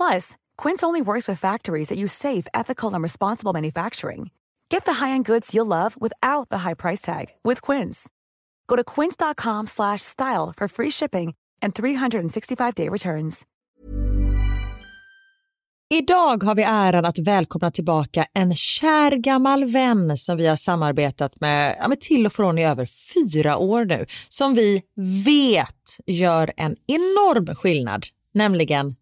Plus, Quince only works with factories that use safe, ethical, and responsible manufacturing. Get the high-end goods you'll love without the high price tag with Quince. Go to quince.com/style for free shipping and 365-day returns. Idag har vi äran att välkomna tillbaka en kär gammal vän som vi har samarbetat med, ja, med till och från i över fyra år nu, som vi vet gör en enorm skillnad, nämligen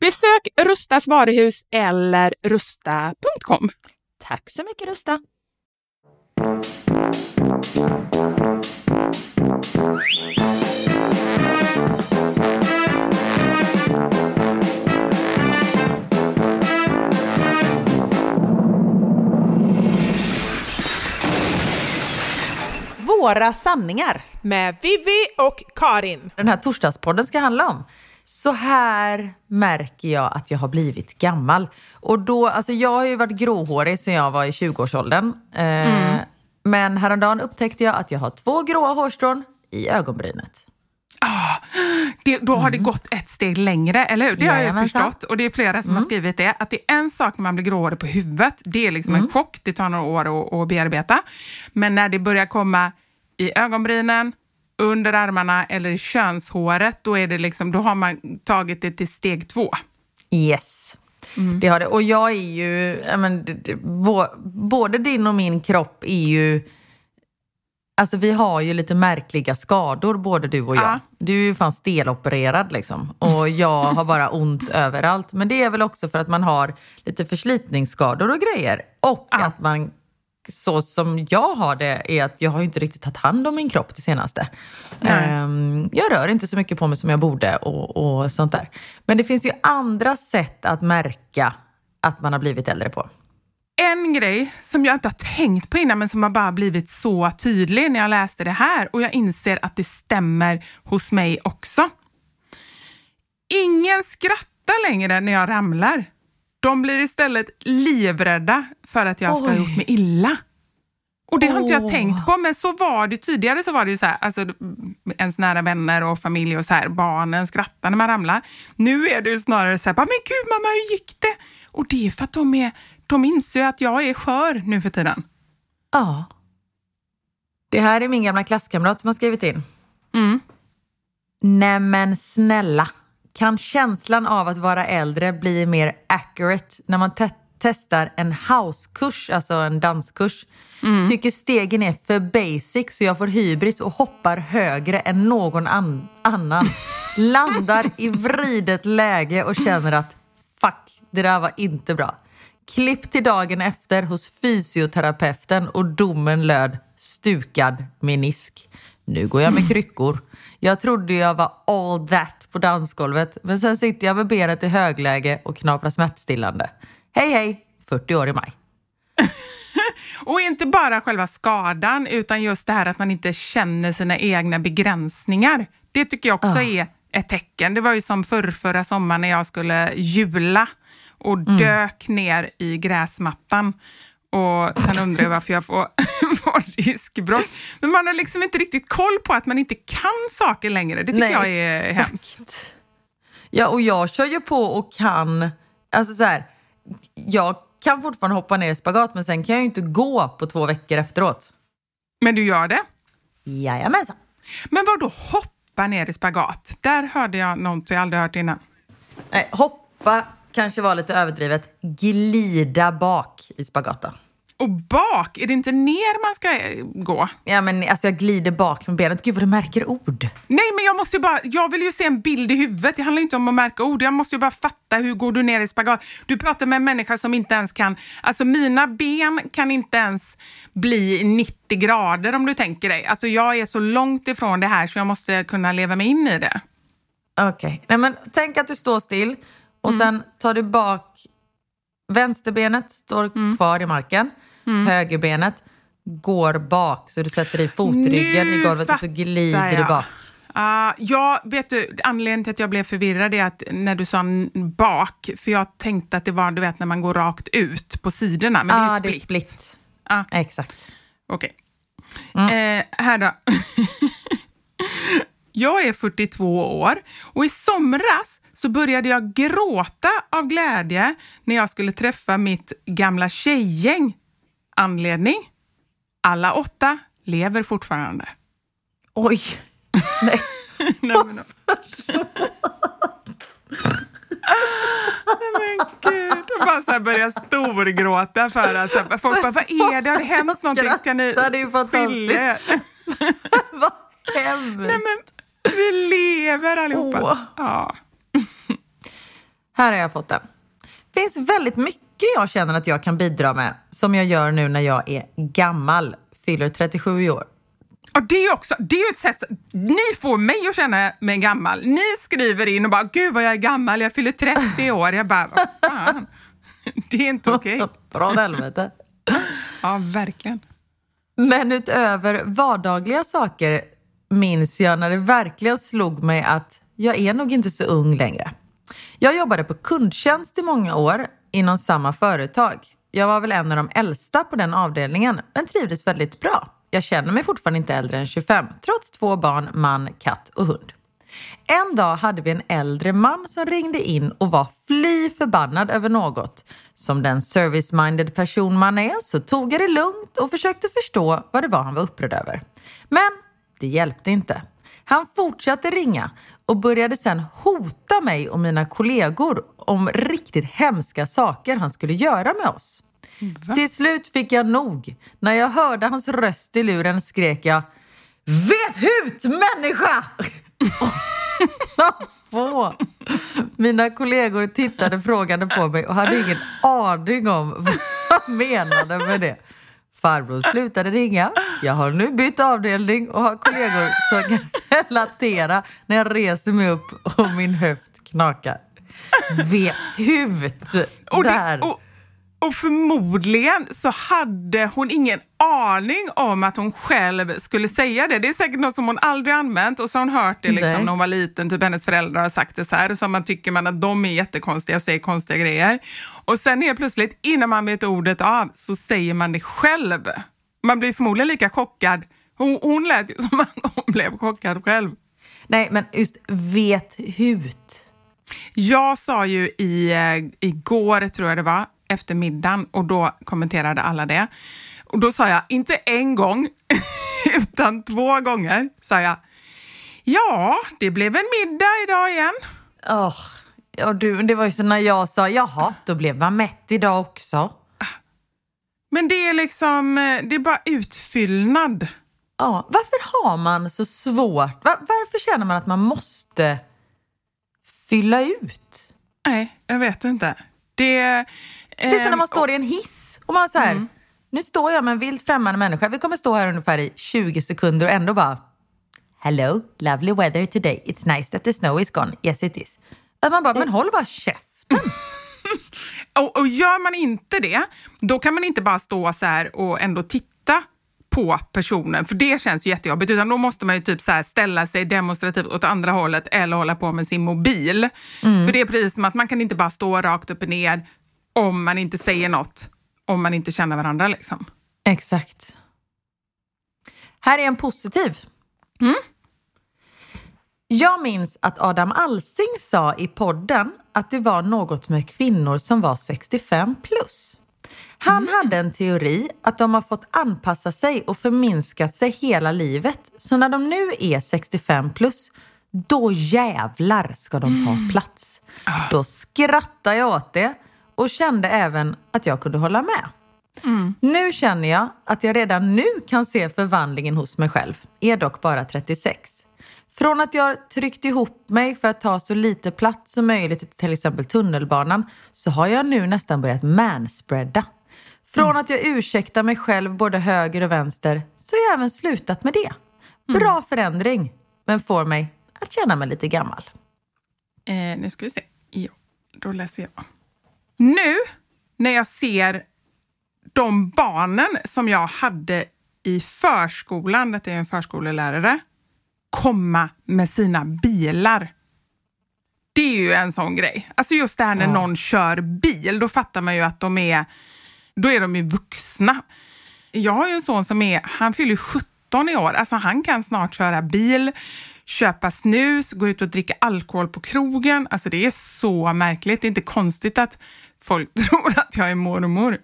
Besök Rustas varuhus eller rusta.com. Tack så mycket Rusta. Våra sanningar. Med Vivi och Karin. den här torsdagspodden ska handla om. Så här märker jag att jag har blivit gammal. Och då, alltså jag har ju varit gråhårig sedan jag var i 20-årsåldern. Eh, Men häromdagen upptäckte jag att jag har två gråa hårstrån i ögonbrynet. Det, då har det gått ett steg längre, eller hur? Det har jag förstått. Och det är flera som har skrivit det. Att det är en sak när man blir gråhårig på huvudet. Det är liksom en chock. Det tar några år att, att bearbeta. Men när det börjar komma i ögonbrynen, under armarna eller i könshåret, då, är det liksom, då har man tagit det till steg två. Yes. Det har det. Och jag är ju, ja, men, både din och min kropp är ju, alltså vi har ju lite märkliga skador både du och jag. Ja. Du är ju fan stelopererad liksom och jag har bara ont överallt. Men det är väl också för att man har lite förslitningsskador och grejer. Och Ja. att man, så som jag har det, är att jag har inte riktigt tagit hand om min kropp det senaste. Ehm, jag rör inte så mycket på mig som jag borde och, och sånt där. Men det finns ju andra sätt att märka att man har blivit äldre på. En grej som jag inte har tänkt på innan men som har bara blivit så tydlig när jag läste det här och jag inser att det stämmer hos mig också. Ingen skrattar längre när jag ramlar. De blir istället livrädda för att jag ska ha gjort mig illa. Och det har inte jag tänkt på, men så var det tidigare. så var det ju så här, alltså, Ens nära vänner och familj och så här, barnen skrattar när man ramlar. Nu är det snarare så här, men gud mamma, hur gick det? Och det är för att de, är, de inser ju att jag är skör nu för tiden. Ja. Det här är min gamla klasskamrat som har skrivit in. Mm. Nämen snälla, kan känslan av att vara äldre bli mer accurate när man te- testar en housekurs, alltså en danskurs? Tycker stegen är för basic så jag får hybris och hoppar högre än någon an- annan. Landar i vridet läge och känner att fuck, det där var inte bra. Klipp till dagen efter hos fysioterapeuten och domen löd stukad menisk. Nu går jag med kryckor. Jag trodde jag var all that på dansgolvet men sen sitter jag med benet i högläge och knaprar smärtstillande. Hej hej, 40 år i maj. Och inte bara själva skadan, utan just det här att man inte känner sina egna begränsningar. Det tycker jag också Ah. är ett tecken. Det var ju som förr, förra sommaren när jag skulle jula och Mm. dök ner i gräsmattan. Och sen undrar jag varför jag får, får. Men man har liksom inte riktigt koll på att man inte kan saker längre. Det tycker jag är exakt. hemskt. Ja, och jag kör ju på och kan... Alltså så här, jag kan fortfarande hoppa ner i spagat men sen kan jag ju inte gå på två veckor efteråt. Men du gör det? Jajamensan. Men vad då hoppa ner i spagat? Där hörde jag något jag aldrig hört innan. Nej, hoppa kanske var lite överdrivet. Glida bak i spagata. Och bak, är det inte ner man ska eh, gå? Ja, men alltså jag glider bak med benet. Gud vad du märker ord. Nej, men jag måste ju bara, jag vill ju se en bild i huvudet. Det handlar inte om att märka ord. Jag måste ju bara fatta hur går du ner i spagat. Du pratar med en människa som inte ens kan, alltså mina ben kan inte ens bli 90 grader om du tänker dig. Alltså jag är så långt ifrån det här så jag måste kunna leva mig in i det. Okej, nej men tänk att du står still och sen tar du bak... Vänsterbenet står kvar i marken. Högerbenet går bak så du sätter i fotryggen i golvet och så glider fattar du jag. bak. Ah, ja, vet du, anledningen till att jag blev förvirrad är att när du sa bak, för jag tänkte att det var du vet när man går rakt ut på sidorna, men ah, det är ju det är split. split. Ah. Exakt. Okej. Eh, här då. jag är 42 år och i somras så började jag gråta av glädje när jag skulle träffa mitt gamla tjejgäng. Anledning? Alla åtta lever fortfarande. Oj. Nej. Nej, men, Nej, men gud. Och bara så här börja storgråta för att så här, folk bara, vad är det? Har det hänt någonting? Ska ni Skrattar, det är ju fantastiskt. skilja vad hemskt. Nej, men vi lever allihopa. Åh. Ja. Här har jag fått den. Det finns väldigt mycket jag känner att jag kan bidra med som jag gör nu när jag är gammal, fyller 37 i år. Och det är ju också, det är ett sätt, ni får mig att känna mig gammal. Ni skriver in och bara, gud vad jag är gammal, jag fyller 30 år. Jag bara, vad fan, det är inte okej. Åt helvete. Ja, verkligen. Men utöver vardagliga saker minns jag när det verkligen slog mig att jag är nog inte så ung längre. Jag jobbade på kundtjänst i många år inom samma företag. Jag var väl en av de äldsta på den avdelningen, men trivdes väldigt bra. Jag känner mig fortfarande inte äldre än 25, trots två barn, man, katt och hund. En dag hade vi en äldre man som ringde in och var fly förbannad över något. Som den service-minded person man är så tog jag det lugnt och försökte förstå vad det var han var upprörd över. Men det hjälpte inte. Han fortsatte ringa och började sen hota mig och mina kollegor om riktigt hemska saker han skulle göra med oss. Till slut fick jag nog. När jag hörde hans röst i luren skrek jag Vet hut människa! Mina kollegor tittade frågande på mig och hade ingen aning om vad jag menade med det. Farbror slutade ringa. Jag har nu bytt avdelning och har kollegor som kan relatera när jag reser mig upp och min höft knakar. Vet! Och, Där. och, och förmodligen så hade hon ingen aning om att hon själv skulle säga det. Det är säkert något som hon aldrig använt och så har hon hört det liksom, Nej. när hon var liten. Typ hennes föräldrar har sagt det så här och så man tycker man att de är jättekonstiga och säger konstiga grejer. Och sen helt plötsligt, innan man vet ordet av, så säger man det själv. Man blir förmodligen lika chockad. Hon, hon lät ju som att hon blev chockad själv. Nej, men just vet hut. Jag sa ju i, eh, igår, tror jag det var, efter middagen och då kommenterade alla det. Och då sa jag, inte en gång, utan två gånger, sa jag, ja, det blev en middag idag igen. Åh, ja, du, det var ju så när jag sa jaha, då blev man mätt idag också. Men det är liksom, det är bara utfyllnad. Ja, varför har man så svårt? Va- varför känner man att man måste fylla ut? Nej, jag vet inte. Det, Det är som när man ehm, står i en hiss och man så här, nu står jag med en vilt främmande människa. Vi kommer stå här ungefär i 20 sekunder och ändå bara Hello, lovely weather today. It's nice that the snow is gone. Yes it is. Att man bara, men håll bara käften. Och, och gör man inte det, då kan man inte bara stå så här och ändå titta på personen, för det känns ju jättejobbigt. Utan då måste man ju typ så ställa sig demonstrativt åt andra hållet eller hålla på med sin mobil. För det är precis som att man kan inte bara stå rakt upp och ner om man inte säger något, om man inte känner varandra. Liksom. Exakt. Här är en positiv. Jag minns att Adam Alsing sa i podden att det var något med kvinnor som var 65 plus. Han hade en teori att de har fått anpassa sig och förminskat sig hela livet. Så när de nu är 65 plus, då jävlar ska de ta plats. Då skrattade jag åt det och kände även att jag kunde hålla med. Nu känner jag att jag redan nu kan se förvandlingen hos mig själv, är dock bara 36. Från att jag tryckt ihop mig för att ta så lite plats som möjligt i till exempel tunnelbanan så har jag nu nästan börjat manspreada. Från att jag ursäktar mig själv både höger och vänster så har jag även slutat med det. Bra förändring, men får mig att känna mig lite gammal. Eh, nu ska vi se. Ja, då läser jag. Nu när jag ser de barnen som jag hade i förskolan, detta är en förskolelärare, komma med sina bilar. Det är ju en sån grej. Alltså just det här när någon kör bil, då fattar man ju att de är, då är de ju vuxna. Jag har ju en son som är, han fyller 17 i år, alltså han kan snart köra bil, köpa snus, gå ut och dricka alkohol på krogen. Alltså det är så märkligt. Det är inte konstigt att folk tror att jag är mormor.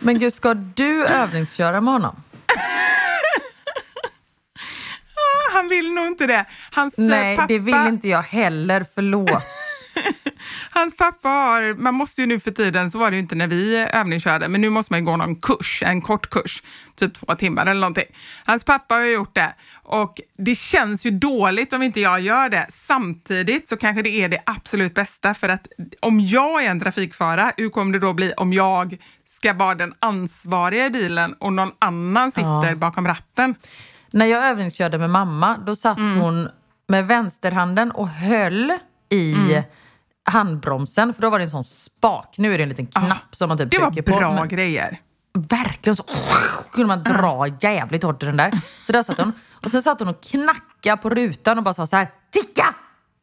Men gud, ska du övningsköra med honom? Han vill nog inte det. Hans eh, Nej, pappa, det vill inte jag heller. Förlåt. Hans pappa har, man måste ju nu för tiden, så var det ju inte när vi övningskörde, men nu måste man ju gå någon kurs, en kort kurs, typ två timmar eller någonting. Hans pappa har ju gjort det och det känns ju dåligt om inte jag gör det. Samtidigt så kanske det är det absolut bästa för att om jag är en trafikfara, hur kommer det då bli om jag ska vara den ansvariga i bilen och någon annan sitter bakom ratten? När jag övningskörde med mamma, då satt Mm. hon med vänsterhanden och höll i Mm. Handbromsen, för då var det en sån spak. Nu är det en liten knapp som man typ Det var trycker på. bra men grejer. Verkligen så kunde man dra jävligt hårt i den där. Så där satt hon. Och sen satt hon och knackade på rutan och bara sa så här, ticka,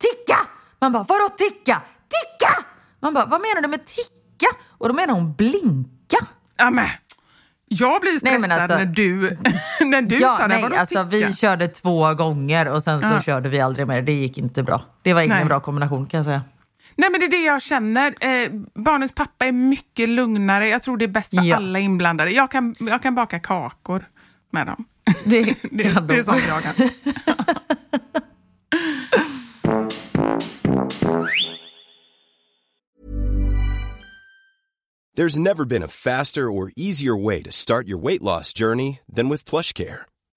ticka! Man bara, vadå ticka? Ticka! Man bara, vad menar du med ticka? Och då menar hon blinka. Ja, men, jag blir Nej, stressad men alltså- när du, när du ja, sa det. nej, alltså ticka? vi körde två gånger och sen så Ja. körde vi aldrig mer. Det gick inte bra. Det var ingen Nej. bra kombination kan jag säga. Nej, men det är det jag känner. Eh, barnens pappa är mycket lugnare. Jag tror det är bäst för Ja. alla inblandade. Jag kan, jag kan baka kakor med dem. Det, Det, kan det är sånt jag kan. There's never been a faster or easier way to start your weight loss journey than with PlushCare.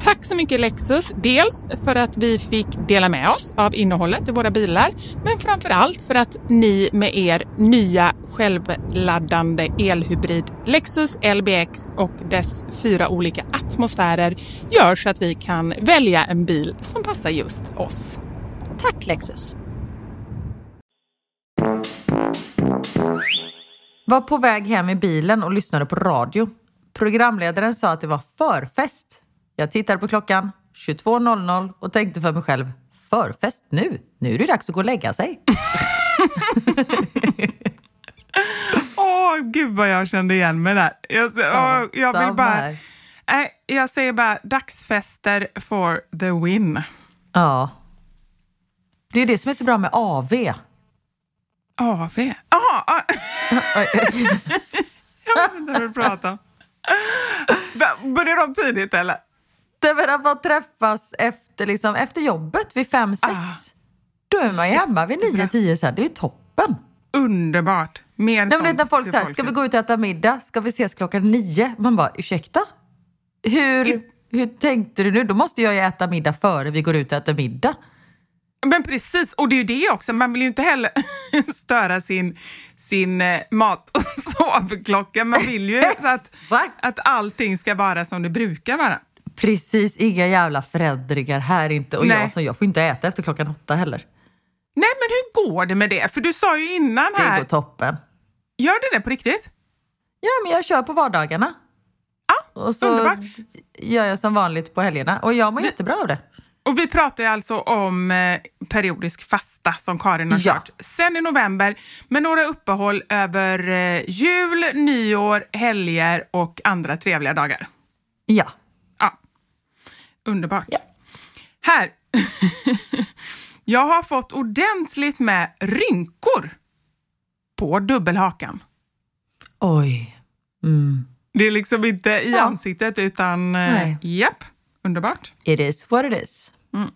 Tack så mycket Lexus, dels för att vi fick dela med oss av innehållet i våra bilar, men framför allt för att ni med er nya självladdande elhybrid Lexus LBX och dess fyra olika atmosfärer gör så att vi kan välja en bil som passar just oss. Tack Lexus! Var på väg hem i bilen och lyssnade på radio. Programledaren sa att det var förfest. Jag tittade på klockan, 22.00 och tänkte för mig själv, förfest nu? Nu är det dags att gå och lägga sig. Åh, gud vad jag kände igen mig där. Jag, Ja, åh, jag vill bara... Nej, jag säger bara dagsfester for the win. Ja. Det är det som är så bra med AV. AV? Jaha! ah. jag vet inte vad du pratar om. Börjar de tidigt eller? Det är att man träffas efter, liksom, efter jobbet vid fem sex. Ah. Då är man ju hemma vid nio tio sen. Det är ju toppen. Underbart. Mer Nej, men när folk säger, ska vi gå ut och äta middag? Ska vi ses klockan nio? Man bara, ursäkta? Hur, hur tänkte du nu? Då måste jag ju äta middag före vi går ut och äter middag. Men precis, och det är ju det också. Man vill ju inte heller störa sin, sin eh, mat och sovklocka. Man vill ju att, att allting ska vara som det brukar vara. Precis, inga jävla förändringar här inte. Och Nej. jag, som jag får inte äta efter klockan åtta heller. Nej, men hur går det med det? För du sa ju innan Det här... går toppen. Gör det det på riktigt? Ja, men jag kör på vardagarna. Ja, Och så underbart. gör jag som vanligt på helgerna. Och jag mår jättebra av det. Och vi pratar ju alltså om eh, periodisk fasta som Karin har Ja. kört sen i november med några uppehåll över eh, jul, nyår, helger och andra trevliga dagar. Ja. Underbart. Ja. Här. jag har fått ordentligt med rynkor på dubbelhakan. Oj. Mm. Det är liksom inte i Ja. ansiktet utan... eh, Nej. Japp, underbart. It is what it is. Mm.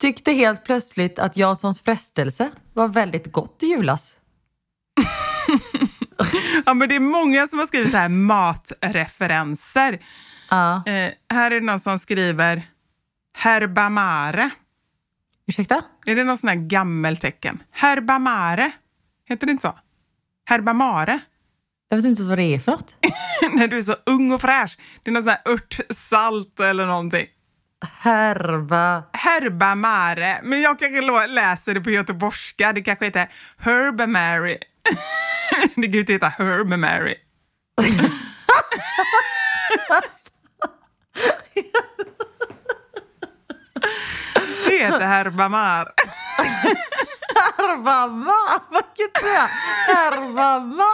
Tyckte helt plötsligt att Janssons frestelse var väldigt gott i julas. Ja, men det är många som har skrivit så här matreferenser. Ja. Eh, här är det någon som skriver herbamare. Ursäkta? Är det någon sån här gammeltecken? Herbamare. Heter det inte så? Herbamare. Jag vet inte vad det är för något. När du är så ung och fräsch. Det är någon sån här örtsalt eller någonting. Herba. Herbamare. Men jag kanske läser det på göteborgska. Det kanske heter Herbamary. det kan ju inte heta Herbamary. det heter Herbamar. Herbamma! Vilket jag? Herbamma!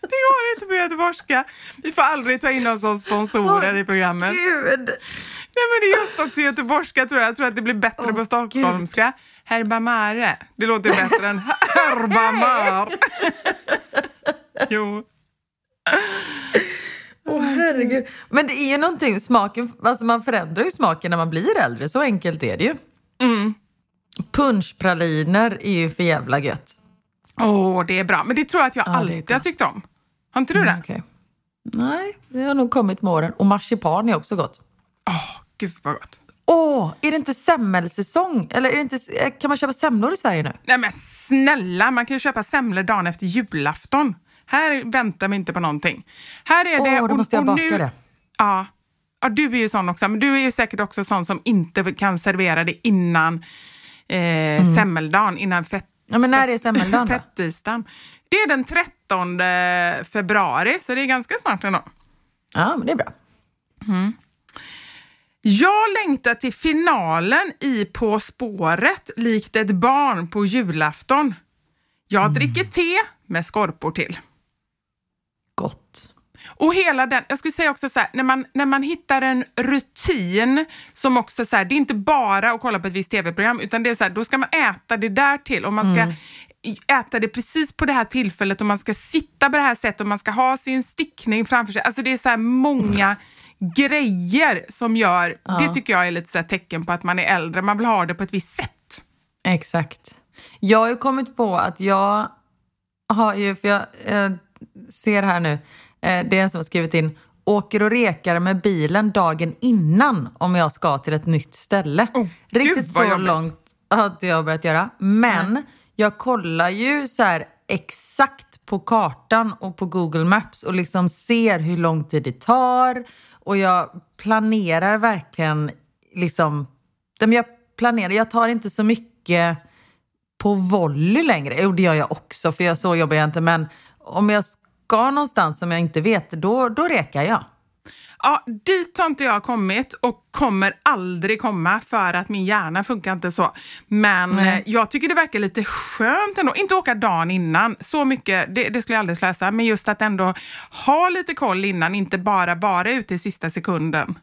Det går inte på göteborgska. Vi får aldrig ta in oss som sponsorer i programmet. Gud! Nej, men det är just också göteborgska tror jag. Jag tror att det blir bättre på stockholmska. Herbamare. Det låter bättre än herbamar. jo. Åh herregud. Men det är ju någonting, smaken, alltså man förändrar ju smaken när man blir äldre. Så enkelt är det ju. Mm. Punschpraliner är ju för jävla gött. Åh, det är bra. Men det tror jag att jag Ja, alltid har tyckt om. Har inte du det? Okej. Nej, det har nog kommit med åren. Och marsipan är också gott. Åh, gud vad gott. Åh, är det inte semmelsäsong? Eller är det inte, eh, kan man köpa semlor i Sverige nu? Nej men snälla, man kan ju köpa semlor dagen efter julafton. Här väntar vi inte på någonting. Här är det... Åh, då måste jag baka nu, det. Ja. ja, du är ju sån också. Men du är ju säkert också sån som inte kan servera det innan eh, semmeldagen, innan fett, Ja, men när är semmeldagen fettisdagen. Det är den 13 februari, så det är ganska snart ändå. Ja, men det är bra. Jag längtar till finalen i På spåret likt ett barn på julafton. Jag Mm. dricker te med skorpor till. Gott. Och hela den, jag skulle säga också så här, när man, när man hittar en rutin som också så här, det är inte bara att kolla på ett visst tv-program utan det är så här, då ska man äta det där till och man ska i- äta det precis på det här tillfället och man ska sitta på det här sättet och man ska ha sin stickning framför sig. Alltså det är så här många grejer som gör, det tycker jag är lite så tecken på att man är äldre, man vill ha det på ett visst sätt. Exakt. Jag har ju kommit på att jag har ju, för jag eh, ser här nu, eh, det är en som har skrivit in, åker och rekar med bilen dagen innan om jag ska till ett nytt ställe. Oh, Riktigt så jobbigt. långt har inte jag börjat göra. Men jag kollar ju så här exakt på kartan och på Google Maps och liksom ser hur lång tid det tar. Och jag planerar verkligen liksom, jag planerar, jag tar inte så mycket på volley längre. Jo, det gör jag också, för jag, så jobbar jag inte. Men om jag ska någonstans som jag inte vet, då, då rekar jag. Ja, dit har inte jag kommit och kommer aldrig komma för att min hjärna funkar inte så. Men eh, jag tycker det verkar lite skönt ändå. Inte åka dagen innan, så mycket, det, det skulle jag aldrig slösa. Men just att ändå ha lite koll innan, inte bara vara ute i sista sekunden.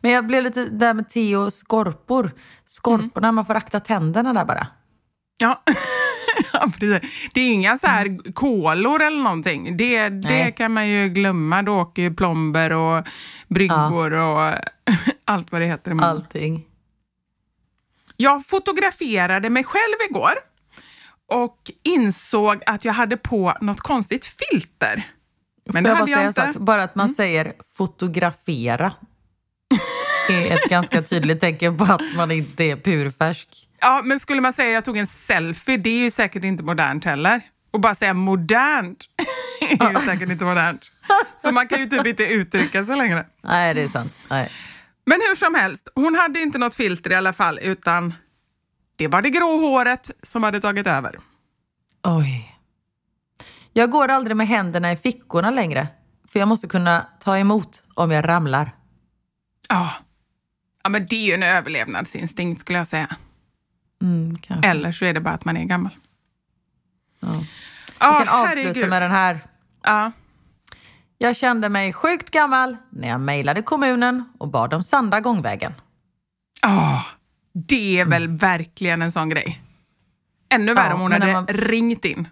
Men jag blev lite där med te och skorpor. Skorporna, man får akta tänderna där bara. Ja. Ja. Det är inga så här kolor eller någonting. Det, det kan man ju glömma. Då åker ju plomber och bryggor och allt vad det heter. Allting. Jag fotograferade mig själv igår och insåg att jag hade på något konstigt filter. Men Får det jag bara hade säga jag inte. Mm. sak? Bara att man säger fotografera är ett ganska tydligt tecken på att man inte är purfärsk. Ja, men skulle man säga jag tog en selfie, det är ju säkert inte modernt heller. Och bara säga modernt är ju säkert inte modernt. Så man kan ju typ inte uttrycka sig längre. Nej, det är sant. Nej. Men hur som helst, hon hade inte något filter i alla fall, utan det var det grå håret som hade tagit över. Oj. Jag går aldrig med händerna i fickorna längre. För jag måste kunna ta emot om jag ramlar. Ja. ja, men det är ju en överlevnadsinstinkt skulle jag säga. Mm. Eller så är det bara att man är gammal. Ja. Vi kan avsluta herregud. med den här. Ja. Jag kände mig sjukt gammal när jag mejlade kommunen och bad om sanda gångvägen. Ja, det är väl verkligen en sån grej. Ännu värre Ja, om hon hade man- ringt in.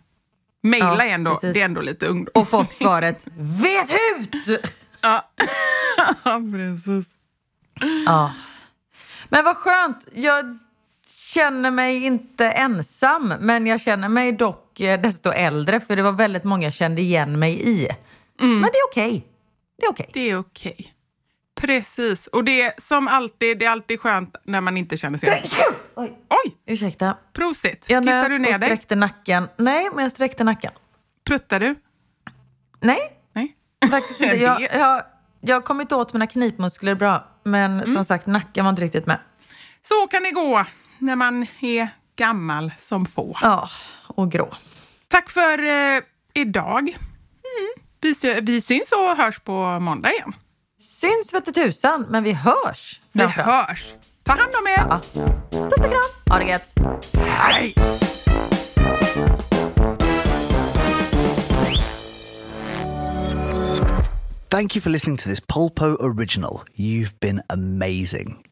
Mejla Ja, ändå, precis. det är ändå lite ungdom. Och fått svaret vet hut! Ja, precis. Ja. Men vad skönt. Jag känner mig inte ensam, men jag känner mig dock eh, desto äldre för det var väldigt många jag kände igen mig i. Men det är okej. Det är okej. Det är okej. Precis. Och det är som alltid, det är alltid skönt när man inte känner sig igen. Oj. Oj, Ursäkta. prosit. Jag Kissar du ner dig? sträckte nacken. Nej, men jag sträckte nacken. Pruttar du? Nej, Nej. faktiskt inte. Jag, jag, jag har kommit åt mina knipmuskler bra, men som sagt, nacken var inte riktigt med. Så kan det gå när man är gammal som få. Ja, och grå. Tack för eh, idag. Mm. Vi, vi syns och hörs på måndag igen. Syns vete tusan, men vi hörs. Vi framförallt. hörs. Ta hand om er. Ja. Puss och kram. Ha det gött. Hej! Thank you for listening to this Polpo original. You've been amazing.